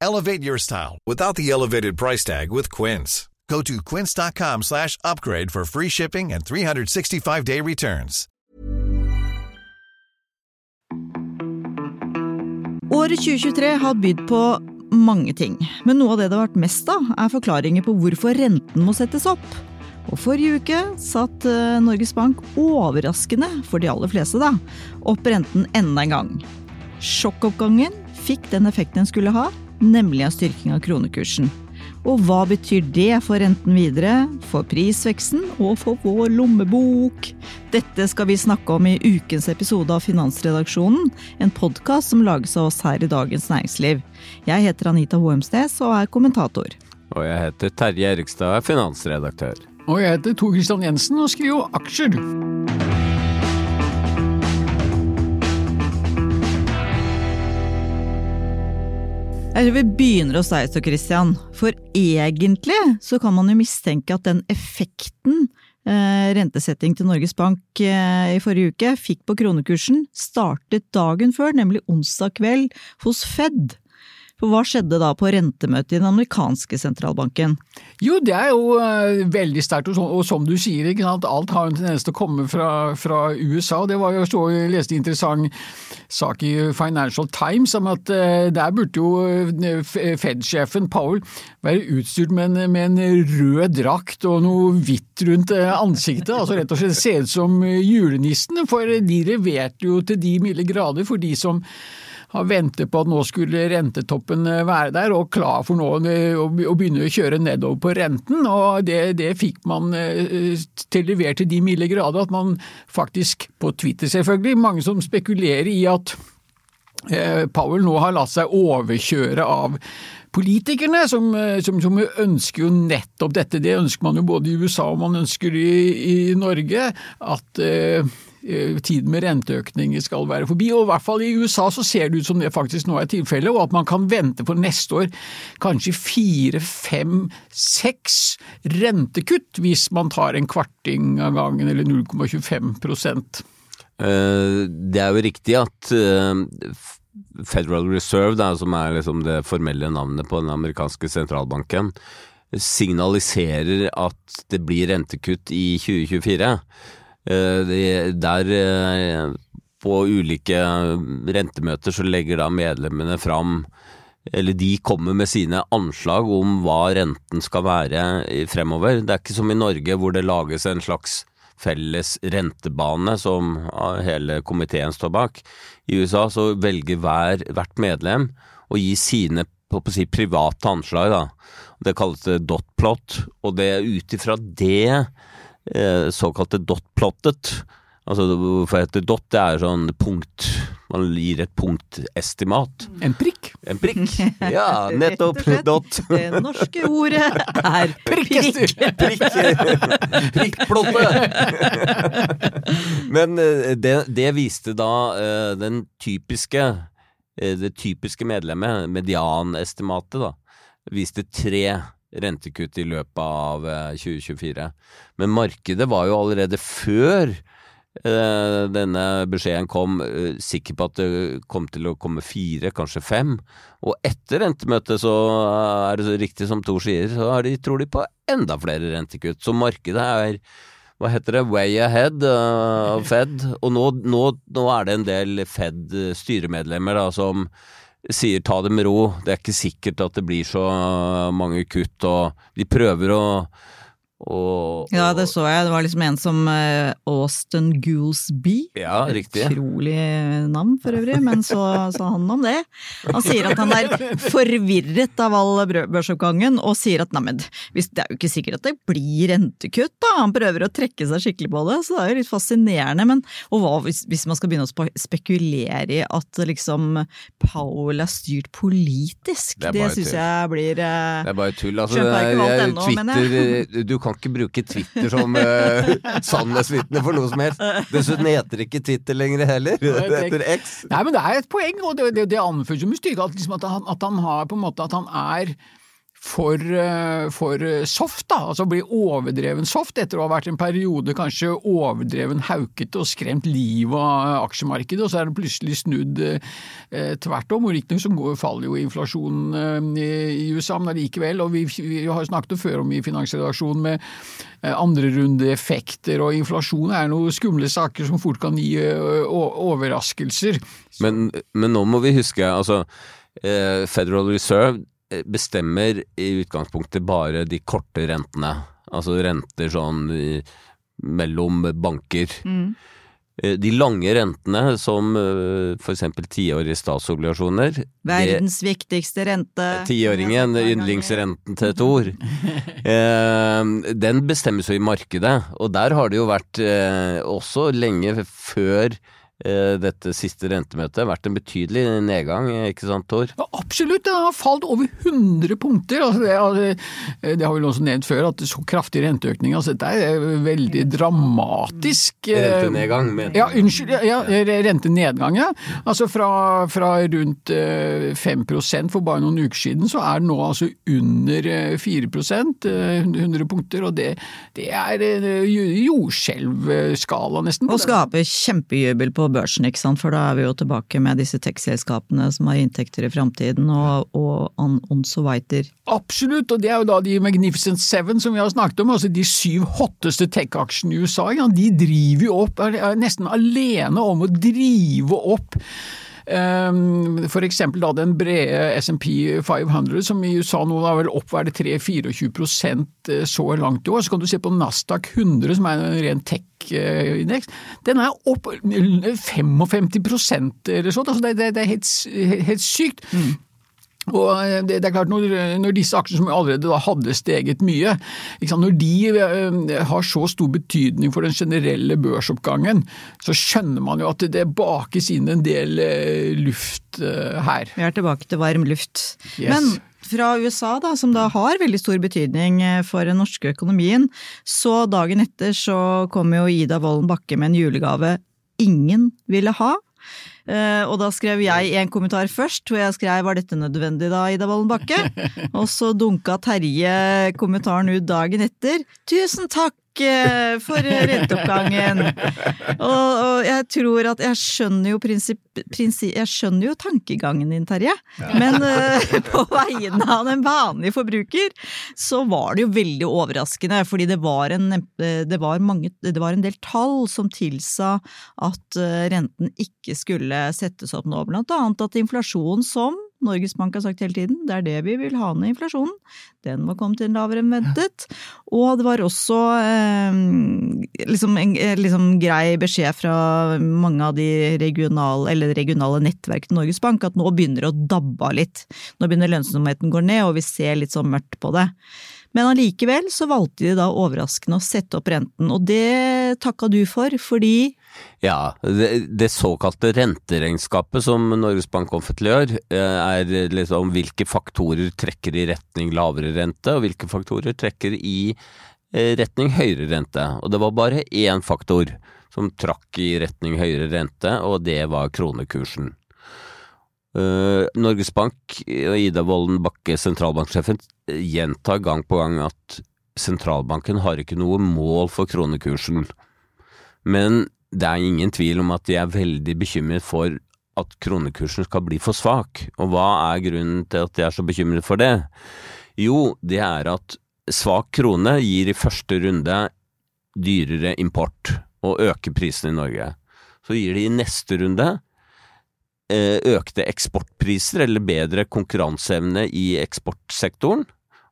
Elevate your style without the elevated price tag with Quince. Go to quince.com slash upgrade for free shipping and 365-day returns. Året 2023 har bydd på mange ting, men noe av det det har vært mest av, er forklaringer på hvorfor renten må settes opp. Og forrige uke satt eh, Norges Bank overraskende, for de aller fleste, da, opp renten enda en gang. Sjokkoppgangen fikk den effekten den skulle ha, nemlig av styrking av kronekursen. Og hva betyr det for renten videre, for prisveksten og for vår lommebok? Dette skal vi snakke om i ukens episode av Finansredaksjonen, en podkast som lages av oss her i Dagens Næringsliv. Jeg heter Anita Hoemsnes og er kommentator. Og jeg heter Terje Erikstad, finansredaktør. Og jeg heter Tor Christian Jensen og skriver aksjer. Jeg tror vi begynner hos deg, så Christian. For egentlig så kan man jo mistenke at den effekten eh, rentesetting til Norges Bank eh, i forrige uke fikk på kronekursen, startet dagen før, nemlig onsdag kveld, hos Fed. For hva skjedde da på rentemøtet i den amerikanske sentralbanken? Jo, det er jo uh, veldig sterkt, og, som du sier, ikke sant? alt har en tendens til å komme fra, fra USA. Det var jo så jeg leste en interessant sak i Financial Times om at uh, der burde jo uh, Fed-sjefen Powell være utstyrt med en, med en, rød drakt og noe hvitt rundt ansiktet. altså Rett og slett se ut som julenissen, for de leverte jo til de milde grader for de som har ventet på at nå skulle rentetoppen eh, være der, og klar for nå eh, å begynne å kjøre nedover på renten. og Det, det fikk man eh, til levert til de milde grader at man faktisk, på Twitter selvfølgelig, mange som spekulerer i at Powell nå har latt seg overkjøre av politikerne, som, som, som, ønsker jo nettopp dette. Det ønsker man jo både i USA og man ønsker i, i Norge. At Eh, tiden med renteøkninger skal være forbi. og I hvert fall i USA så ser det ut som det faktisk nå er tilfellet, og at man kan vente for neste år kanskje fire, fem, seks rentekutt hvis man tar en kvarting av gangen, eller 0,25 eh, Det er jo riktig at eh, Federal Reserve, som er liksom det formelle navnet på den amerikanske sentralbanken, signaliserer at det blir rentekutt i 2024. Eh, der eh, på ulike rentemøter så legger da medlemmene fram eller de kommer med sine anslag om hva renten skal være fremover. Det er ikke som i Norge hvor det lages en slags felles rentebane som hele komiteen står bak. I USA så velger hver, hvert medlem å gi sine si, private anslag. Da. Det kalles dot plot, og det ut ifra det såkalte dot-plottet. Altså, for et dot det er sånn punkt Man gir et punktestimat. En prikk? En prikk, ja, nettopp. Dot. Det norske ordet er prikk. Prikk. Prikkplottet. Men eh, det, det, viste da uh, den typiske det typiske medlemmet, medianestimatet, da, viste tre rentekutt i løpet av 2024. Eh, Men markedet var jo allerede før eh, denne beskjeden kom, eh, sikker på at det kom til å komme fire, kanskje fem. Og etter rentemøtet så er det så riktig som Tor sier, så de, tror de på enda flere rentekutt. Så markedet er hva heter det, way ahead av Fed. Og nå, nå, nå, er det en del Fed-styremedlemmer som sier ta det med ro, det er ikke sikkert at det blir så mange kutt, og de prøver å Og, Ja, det så jeg. Det var liksom en som eh, Austin Goolsby. Ja, riktig. Utrolig navn for øvrig, men så sa han om det. Han sier at han er forvirret av all børsoppgangen, og sier at neimen, det er jo ikke sikkert at det blir rentekutt, da. Han prøver å trekke seg skikkelig på det, så det er jo litt fascinerende. Men og hva hvis, hvis man skal begynne å spekulere i at liksom Powell er styrt politisk? Det er Det, syns jeg blir eh, Det er bare tull. Altså, det er, ennå, men Twitter, du kan ikke bruke Twitter som uh, sannhetsvitne for noe som helst. Dessuten heter det ikke Twitter lenger heller. Det heter X. Nei, men det er et poeng, og det, det, det anføres jo med styrke at, liksom at, han, at han har på en måte at han er for, eh, for soft, da. Altså bli overdreven soft etter å ha vært en periode kanskje overdreven haukete og skremt livet av aksjemarkedet, og så er det plutselig snudd eh, tvert om. Riktignok så går- faller jo inflasjonen eh, i, USA, men allikevel. Og vi, vi har snakket før om i Finansredaksjonen med eh, andrerundeeffekter, og inflasjon er noen skumle saker som fort kan gi eh, overraskelser. Men, men nå må vi huske, altså eh, Federal Reserve eh, bestemmer i utgangspunktet bare de korte rentene. Altså renter sånn i, mellom banker. mm. Eh, De lange rentene, som f.eks. tiårige statsobligasjoner det- Verdens viktigste rente. Tiåringen, yndlingsrenten til Thor. eh, den bestemmes jo i markedet. Og der har det jo vært, eh, også lenge før eh, dette siste rentemøtet, vært en betydelig nedgang, ikke sant Tor? Ja, absolutt, den har falt over 100 punkter. Altså det, altså, det har vi også nevnt før, at så kraftig renteøkning altså Dette er veldig dramatisk. eh, Rentenedgang, mener Ja, unnskyld. Ja, rentenedgang, ja. Altså fra, fra rundt eh, 5 for bare noen uker siden, så er det nå altså under eh, 4 eh, 100 punkter. Og det, det er eh, jordskjelvskala nesten. Og det. skaper kjempejubel på børsen, ikke sant? for da er vi jo tilbake med disse tech-selskapene som har inntekter i framtiden, og, og on, on so. Absolutt, og det er jo da de Magnificent Seven som vi har snakket om, altså de syv hotteste tech-aksjene i USA. Ja, de driver jo opp, er nesten alene om å drive opp ehm, eksempel den brede SMP 500, som i USA nå har vel opp er det 3-24 så langt i år. Så kan du se på Nasdaq 100, som er en ren tech-indeks. Den er opp 55% eller sånt. Altså det, det, det er helt, helt sykt. Og eh, det, er klart, når, når disse aksjene som allerede hadde steget mye, når de eh, har så stor betydning for den generelle børsoppgangen, så skjønner man jo at det, bakes inn en del eh, luft her. Vi er tilbake til varm luft. Yes. Men fra USA, da, som da har veldig stor betydning for den norske økonomien, så dagen etter så kom jo Ida Wolden Bakke med en julegave ingen ville ha. Eh, og da skrev jeg en kommentar først, hvor jeg skrev 'var dette nødvendig da, Ida Wolden Bakke?' og så dunka Terje kommentaren ut dagen etter. 'Tusen takk for renteoppgangen'. Og, og jeg tror at jeg skjønner jo prinsipp, prinsipp Jeg skjønner jo tankegangen din, Terje. Men uh, på vegne av den vanlige forbruker, så var det jo veldig overraskende. Fordi det var en, eh, det var mange, det var en del tall som tilsa at eh, renten ikke skulle settes opp nå. Blant annet at inflasjonen som Norges Bank har sagt hele tiden, det er det vi vil ha ned inflasjonen. Den må komme til en lavere enn ventet. Og det var også eh, liksom en eh, liksom grei beskjed fra mange av de regionale, eller regionale nettverk til Norges Bank at nå begynner det å dabbe av litt. Nå begynner lønnsomheten å gå ned, og vi ser litt sånn mørkt på det. Men allikevel så valgte de da overraskende å sette opp renten, og det takka du for, fordi Ja, det, det såkalte renteregnskapet som Norges Bank offentliggjør, eh, er liksom hvilke faktorer trekker i retning lavere rente, og hvilke faktorer trekker i eh, retning høyere rente. Og det var bare én faktor som trakk i retning høyere rente, og det var kronekursen. Eh, Norges Bank og Ida Wolden Bakke, sentralbanksjefen, gjentar gang på gang at sentralbanken har ikke noe mål for kronekursen. Men det er ingen tvil om at de er veldig bekymret for at kronekursen skal bli for svak. Og hva er grunnen til at de er så bekymret for det? Jo, det er at svak krone gir i første runde dyrere import og øker prisene i Norge. Så gir det i neste runde økte eksportpriser eller bedre konkurranseevne i eksportsektoren.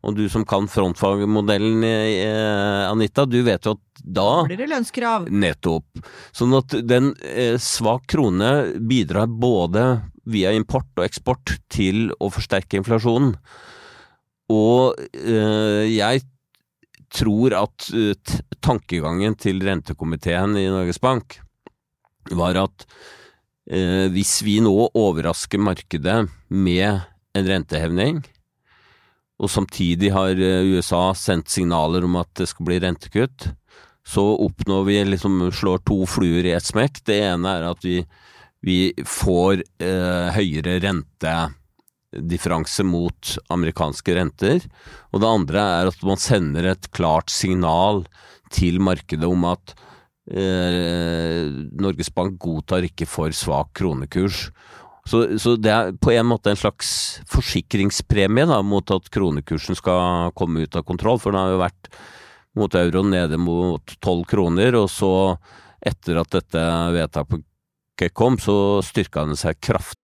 Og du som kan frontfagmodellen, eh, Anita, du vet jo at da Blir det lønnskrav? Nettopp. Sånn at den eh, svak krone bidrar både via import og eksport til å forsterke inflasjonen. Og eh, jeg tror at eh, tankegangen til rentekomiteen i Norges Bank var at eh, hvis vi nå overrasker markedet med en rentehevning, og samtidig har eh, USA sendt signaler om at det skal bli rentekutt, så oppnår vi liksom slår to fluer i ett smekk. Det ene er at vi, vi får eh, høyere rentedifferanse mot amerikanske renter, og det andre er at man sender et klart signal til markedet om at eh, Norges Bank godtar ikke for svak kronekurs. Så, så det er på en måte en slags forsikringspremie da, mot at kronekursen skal komme ut av kontroll, for den har jo vært mot euroen nede mot tolv kroner, og så, etter at dette vedtaket kom, så styrka den seg kraftig.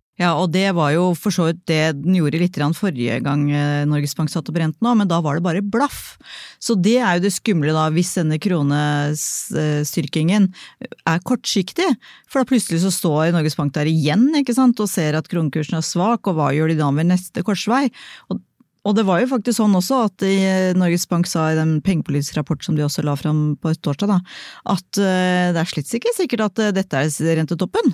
Ja, og det var jo for så vidt det den gjorde litt forrige gang eh, Norges Bank satte opp renten òg, men da var det bare blaff. Så det er jo det skumle da, hvis denne kronestyrkingen er kortsiktig. For da plutselig så står Norges Bank der igjen ikke sant, og ser at kronekursen er svak, og hva gjør de da ved neste korsvei? Og og det var jo faktisk sånn også at i Norges Bank sa i den pengepolitiske rapport som de også la fram på torsdag, da, at eh, det er slett ikke sikkert at eh, dette er rentetoppen.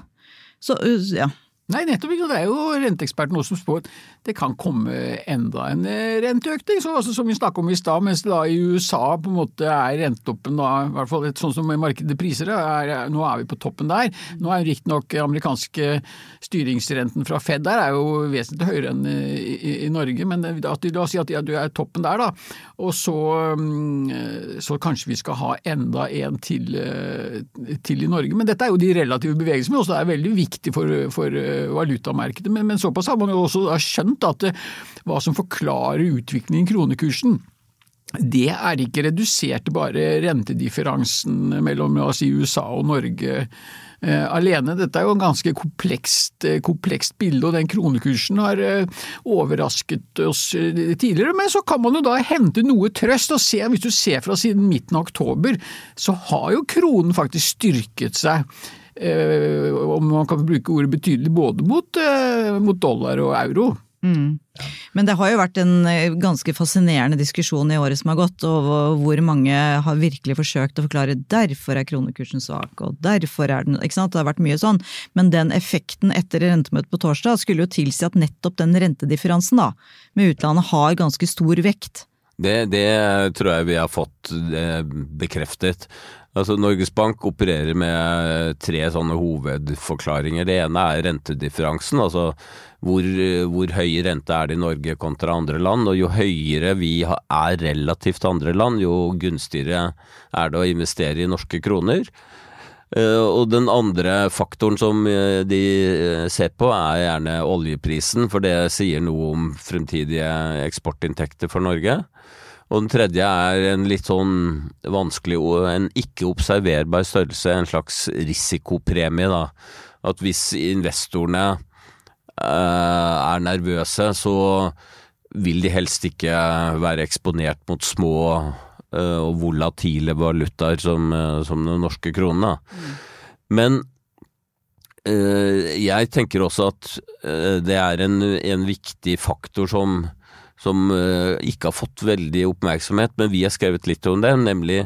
Så ja. Nei, nettopp ikke. Det er jo renteeksperten også som spår det kan komme enda en eh, renteøkning. Så, altså, som vi snakket om i stad, mens det da i USA på en måte er rentetoppen, da, i hvert fall sånn som markedet priser det, er, nå er vi på toppen der. Nå er riktignok amerikanske styringsrenten fra Fed der er jo vesentlig høyere enn i, i, i Norge, men at la oss si at ja, du er toppen der, da. Og så, mm, så kanskje vi skal ha enda en til, eh, til i Norge. Men dette er jo de relative bevegelsene, også er veldig viktig for, for valutamarkedet. Men, men såpass har man jo også skjønt at det, hva som forklarer utviklingen i kronekursen. Det er ikke redusert til bare rentedifferansen mellom si, USA og Norge eh, alene. Dette er jo en ganske komplekst, eh, komplekst bilde, og den kronekursen har eh, overrasket oss eh, tidligere. Men så kan man jo da hente noe trøst og se, hvis du ser fra siden midten av oktober, så har jo kronen faktisk styrket seg. Eh, om man kan bruke ordet betydelig både mot, eh, mot dollar og euro. Mm. Men det har jo vært en eh, ganske fascinerende diskusjon i året som har gått, og hvor mange har virkelig forsøkt å forklare derfor er kronekursen svak, og derfor er den ikke sant? Det har vært mye sånn. Men den effekten etter rentemøtet på torsdag skulle jo tilsi at nettopp den rentedifferansen da, med utlandet har ganske stor vekt. Det, det tror jeg vi har fått bekreftet. Altså Norges Bank opererer med tre sånne hovedforklaringer. Det ene er rentedifferansen, altså hvor, hvor høy rente er det i Norge kontra andre land. Og jo høyere vi er relativt andre land, jo gunstigere er det å investere i norske kroner. Og den andre faktoren som de ser på er gjerne oljeprisen, for det sier noe om fremtidige eksportinntekter for Norge. Og den tredje er en litt sånn vanskelig, en ikke-observerbar størrelse, en slags risikopremie, da. At hvis investorene er nervøse, så vil de helst ikke være eksponert mot små og volatile valutaer som, som den norske kronen. Da. Men jeg tenker også at det er en, en viktig faktor som, som ikke har fått veldig oppmerksomhet, men vi har skrevet litt om det, nemlig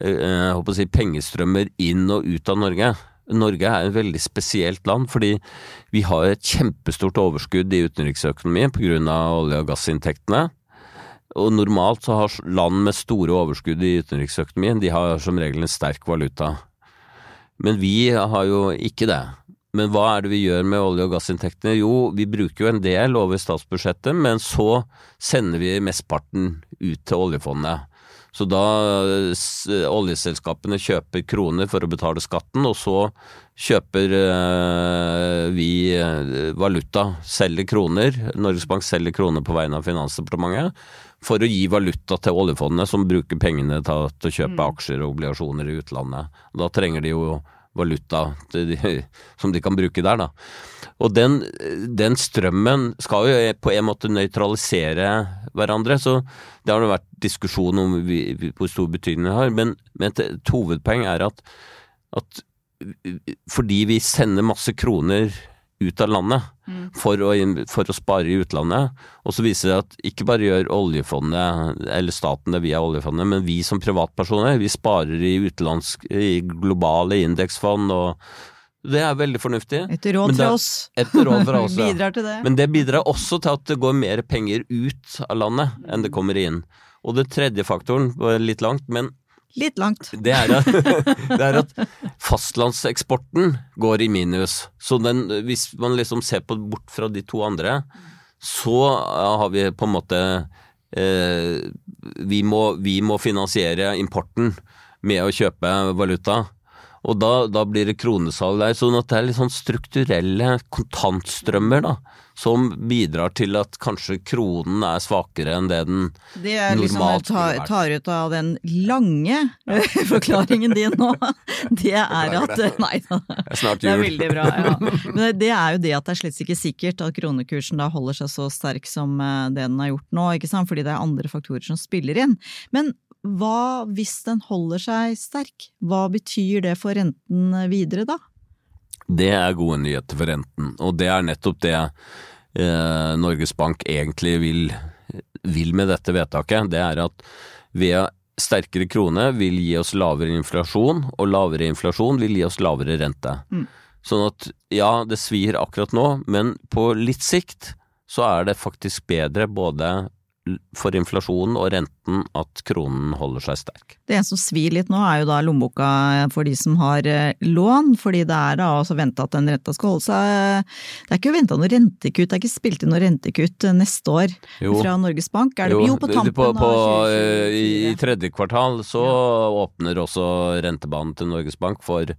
håper å si, pengestrømmer inn og ut av Norge. Norge er et veldig spesielt land, fordi vi har et kjempestort overskudd i utenriksøkonomien pga. olje- og gassinntektene. Og normalt så har land med store overskudd i utenriksøkonomien, de har som regel en sterk valuta. Men vi har jo ikke det. Men hva er det vi gjør med olje- og gassinntektene? Jo, vi bruker jo en del over statsbudsjettet, men så sender vi mesteparten ut til oljefondet. Så da oljeselskapene kjøper kroner for å betale skatten, og så kjøper vi valuta, selger kroner, Norges Bank selger kroner på vegne av Finansdepartementet, for å gi valuta til oljefondet som bruker pengene til, til å kjøpe aksjer og obligasjoner i utlandet. Da trenger de jo valuta som de kan bruke der, da. Og den, den, strømmen skal jo på en måte nøytralisere hverandre, så det har det vært diskusjon om hvor stor betydning det har. Men, men et, et, hovedpoeng er at, at, fordi vi sender masse kroner ut av landet mm. for, å, for, å, spare i utlandet, og så viser det at ikke bare gjør oljefondet eller staten det via oljefondet, men vi som privatpersoner, vi sparer i utenlandsk, i globale indeksfond og det er veldig fornuftig. Et råd fra oss. Et råd fra oss, bidrar til det. Men det bidrar også til at det går mer penger ut av landet enn det kommer inn. Og det tredje faktoren, litt langt, men Litt langt. Det er, at, det er at fastlandseksporten går i minus. Så den, hvis man liksom ser på bort fra de to andre, så har vi på en måte eh, vi, må, vi må finansiere importen med å kjøpe valuta. Og da, da, blir det kronesalg der. sånn at det er litt sånn strukturelle kontantstrømmer da, som bidrar til at kanskje kronen er svakere enn det den det er liksom normalt liksom, tar, tar ut av den lange forklaringen din nå. Det er at Nei da. Det er veldig bra. Ja. Men det er jo det at det er slett ikke sikkert at kronekursen da holder seg så sterk som eh, det den har gjort nå, ikke sant? fordi det er andre faktorer som spiller inn. Men hva hvis den holder seg sterk? Hva betyr det for renten videre da? Det er gode nyheter for renten, og det er nettopp det eh, Norges Bank egentlig vil, vil, med dette vedtaket. Det er at ved sterkere krone vil gi oss lavere inflasjon, og lavere inflasjon vil gi oss lavere rente. Mm. Sånn at ja, det svir akkurat nå, men på litt sikt så er det faktisk bedre både for inflasjonen og renten at kronen holder seg sterk. Det som svir litt nå er jo da lommeboka for de som har eh, lån, fordi det er da også venta at den renta skal holde seg Det er ikke venta noe rentekutt, det er ikke spilt inn noe rentekutt neste år jo. fra Norges Bank? Er det, jo, jo på tampen på, på, av I tredje kvartal så ja. åpner også rentebanen til Norges Bank for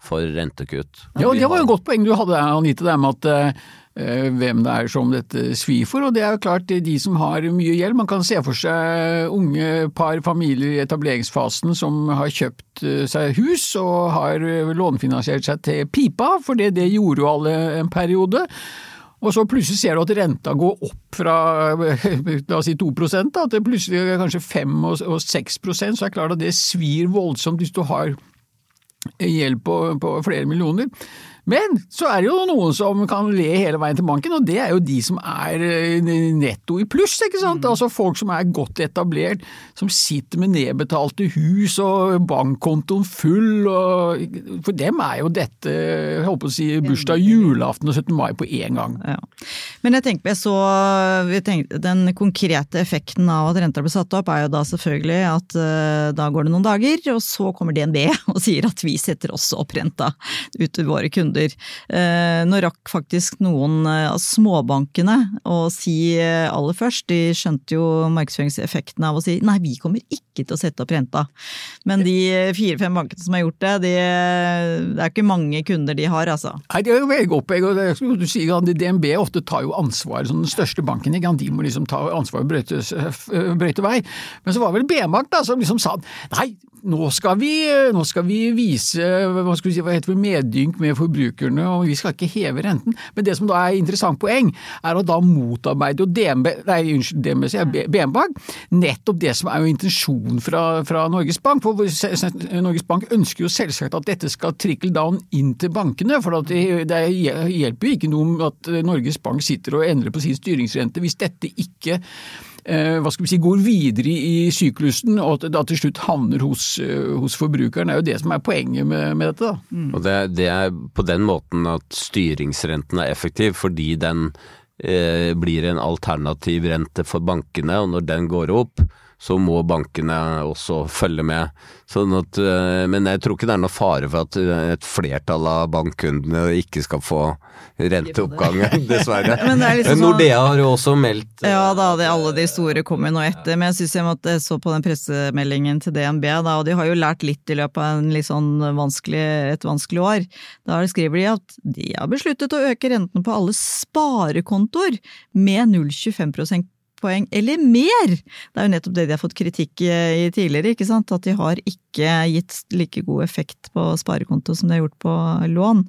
for rentekutt. Ja, Det var jo et godt poeng du hadde, Anita, det med at eh, Eh, hvem det er som dette svir for. Og det er jo klart de som har mye gjeld. Man kan se for seg unge par, familier i etableringsfasen som har kjøpt eh, seg hus og har eh, lånefinansiert seg til pipa, for det, det gjorde jo alle en periode. Og så plutselig ser du at renta går opp fra la oss si 2 da, til plutselig kanskje 5 og 6% så er det klart at det svir voldsomt hvis du har gjeld på, på flere millioner. Men så er det jo noen som kan le hele veien til banken, og det er jo de som er eh, netto i pluss, ikke sant. Mm. Altså folk som er godt etablert, som sitter med nedbetalte hus og bankkontoen full, og for dem er jo dette, jeg håper å si, bursdag, julaften og 17. mai på én gang. Ja. Men jeg tenker så tenker, Den konkrete effekten av at renta blir satt opp, er jo da selvfølgelig at uh, da går det noen dager, og så kommer DNB og sier at vi setter også opp renta ut til våre kunder kunder. Eh, nå rakk faktisk noen eh, av småbankene å si eh, aller først, de skjønte jo markedsføringseffekten av å si nei, vi kommer ikke til å sette opp renta. Men de fire-fem bankene som har gjort det, de, det er ikke mange kunder de har, altså. Nei, det er jo veldig opp, og det, du sier DNB ofte tar jo ansvar, som den største banken, de må liksom ta ansvar og brøyte vei. Men så var det vel B-bank da, som liksom sa nei, nå skal vi, nå skal vi vise hva, skal vi si, hva heter det, medynk med forbrukerne, og vi skal ikke heve renten. Men det som da er interessant poeng, er at da motarbeider jo DNB, nei, unnskyld, DNB, Bank, nettopp det som er jo intensjonen fra, fra Norges Bank. For Norges Bank ønsker jo selvsagt at dette skal trickle down inn til bankene. For det, det hjelper jo ikke noe om at Norges Bank sitter og endrer på sin styringsrente hvis dette ikke hva skal vi si, går videre i syklusen, og at det da til slutt havner hos, eh, hos forbrukeren. Det er jo det som er poenget med, med dette. da. Mm. Og det, det, er på den måten at styringsrenten er effektiv, fordi den eh, blir en alternativ rente for bankene, og når den går opp, så må bankene også følge med. Sånn at, eh, men jeg tror ikke det er noe fare for at et flertall av bankkundene ikke skal få renteoppgangen, dessverre. liksom Nordea har jo også meldt Ja da, det, alle de store kommer nå etter, men jeg syns jeg måtte så på den pressemeldingen til DNB, da, og de har jo lært litt i løpet av en litt sånn vanskelig, et vanskelig år. Da skriver de at de har besluttet å øke rentene på alle sparekontoer med 0,25 poeng eller mer! Det er jo nettopp det de har fått kritikk i tidligere, ikke sant? at de har ikke gitt like god effekt på sparekonto som de har gjort på lån.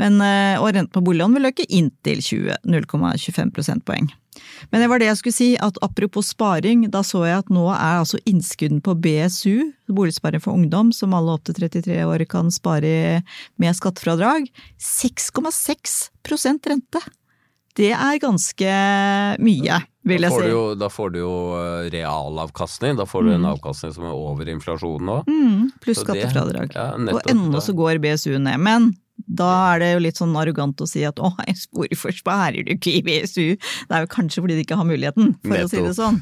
Men, eh, og renten på boliglån vil øke inntil 0,25 prosentpoeng. Men det var det jeg skulle si, at apropos sparing, da så jeg at nå er altså innskudden på BSU, boligsparing for ungdom, som alle opp til 33 år kan spare med skattefradrag, 6,6% rente! Det er ganske mye vil jeg si. Jo, da får du jo eh, realavkastning, da får du en mm. avkastning som er over inflasjonen nå. Mm, pluss skattefradrag. Ja, og ennå så går BSU ned. Men da er det jo litt sånn arrogant å si at å, hvorfor sparer du ikke i BSU? Det er jo kanskje fordi de ikke har muligheten, for nettopp. å si det sånn.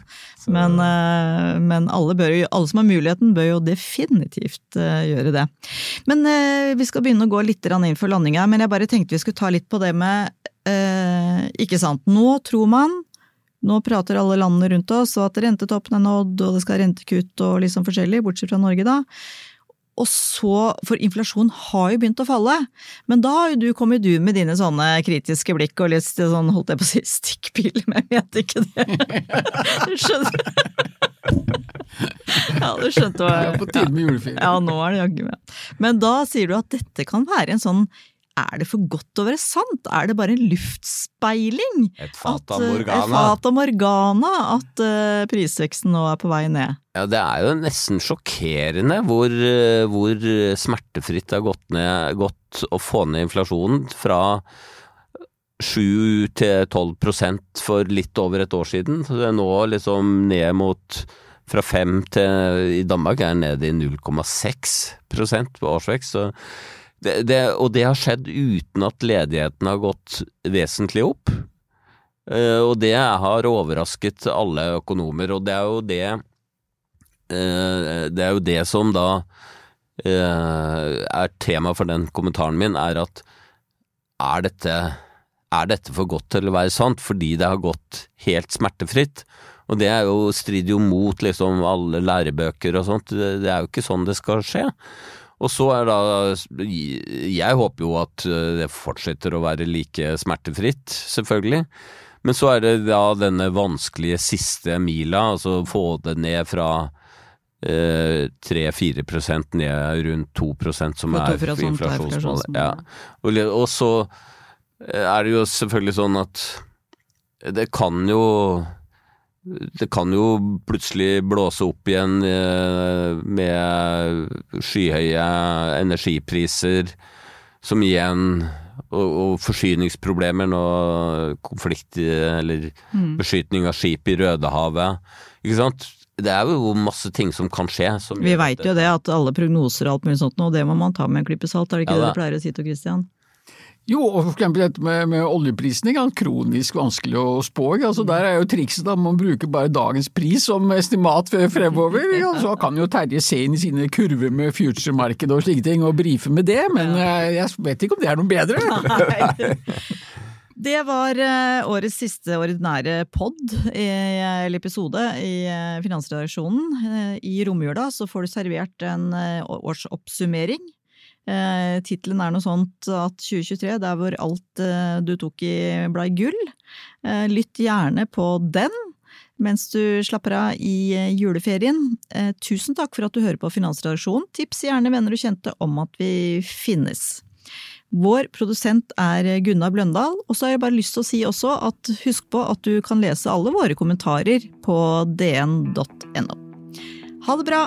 Men, uh, men alle, bør, alle, som har muligheten, bør jo definitivt uh, gjøre det. Men vi skal begynne å gå litt inn for landinga, men jeg bare tenkte vi skulle ta litt på det med Ikke sant, nå tror man nå prater alle landene rundt oss og at rentetoppen er nådd, og det skal rentekutt og liksom forskjellig, bortsett fra Norge, da. Og så, For inflasjonen har jo begynt å falle, men da har jo du kommet du med dine sånne kritiske blikk og litt sånn, holdt jeg på å si, stikkpil, men jeg vet ikke det. Du skjønner? Ja, du skjønte hva jeg På tide med julefilm. Ja, nå er det jaggu meg. Men da sier du at dette kan være en sånn er det for godt å være sant? Er det bare en luftspeiling? Et fata morgana. Et fata morgana at uh, prisveksten nå er på vei ned? Ja, det er jo nesten sjokkerende hvor, uh, hvor smertefritt det har gått, ned, gått å få ned inflasjonen fra 7 til 12% for litt over et år siden. Så det er nå liksom ned mot fra 5 til I Danmark er det nede i 0,6% på årsvekst. så det, det, og det har skjedd uten at ledigheten har gått vesentlig opp. Uh, og det har overrasket alle økonomer, og det er jo det uh, Det er jo det som da uh, er tema for den kommentaren min, er at er dette, er dette for godt til å være sant, fordi det har gått helt smertefritt? Og det er jo, strider jo mot liksom alle lærebøker og sånt, det, er jo ikke sånn det skal skje. Og så er da Jeg håper jo at eh, det fortsetter å være like smertefritt, selvfølgelig. Men så er det da denne vanskelige siste mila, altså få det ned fra eh, 3-4 ned rundt 2 prosent som er inflasjonsmålet. Ja. Og, og så eh, er det jo selvfølgelig sånn at det kan jo det kan jo plutselig blåse opp igjen eh, med skyhøye energipriser, som igjen og, og forsyningsproblemer nå, konflikt eller mm. beskytning av skip i Rødehavet. Ikke sant? Det er jo masse ting som kan skje. Som Vi veit jo det, at alle prognoser og alt mulig sånt, nå, det må man ta med en klype salt, er det ikke ja, det du pleier å si til Christian? Jo, og for eksempel dette med, med oljeprisen er kronisk vanskelig å spå. Altså, der er jo trikset at man bruker bare dagens pris som estimat fremover. Ja, så kan jo Terje se inn i sine kurver med future-markedet og slike ting og brife med det, men eh, jeg vet ikke om det er noe bedre. Det var eh, årets siste ordinære pod, eller episode, i eh, Finansredaksjonen. I romjula så får du servert en årsoppsummering Eh, Tittelen er noe sånt at 2023, der hvor alt eh, du tok i blei gull. Eh, lytt gjerne på den. mens du slapper av i eh, juleferien. Eh, tusen takk for at du hører på Finansredaksjonen. Tips gjerne venner og kjente om at vi finnes. Vår produsent er Gunnar Bløndal, og så har jeg bare lyst til å si også at husk på at du kan lese alle våre kommentarer på dn.no. Ha det bra!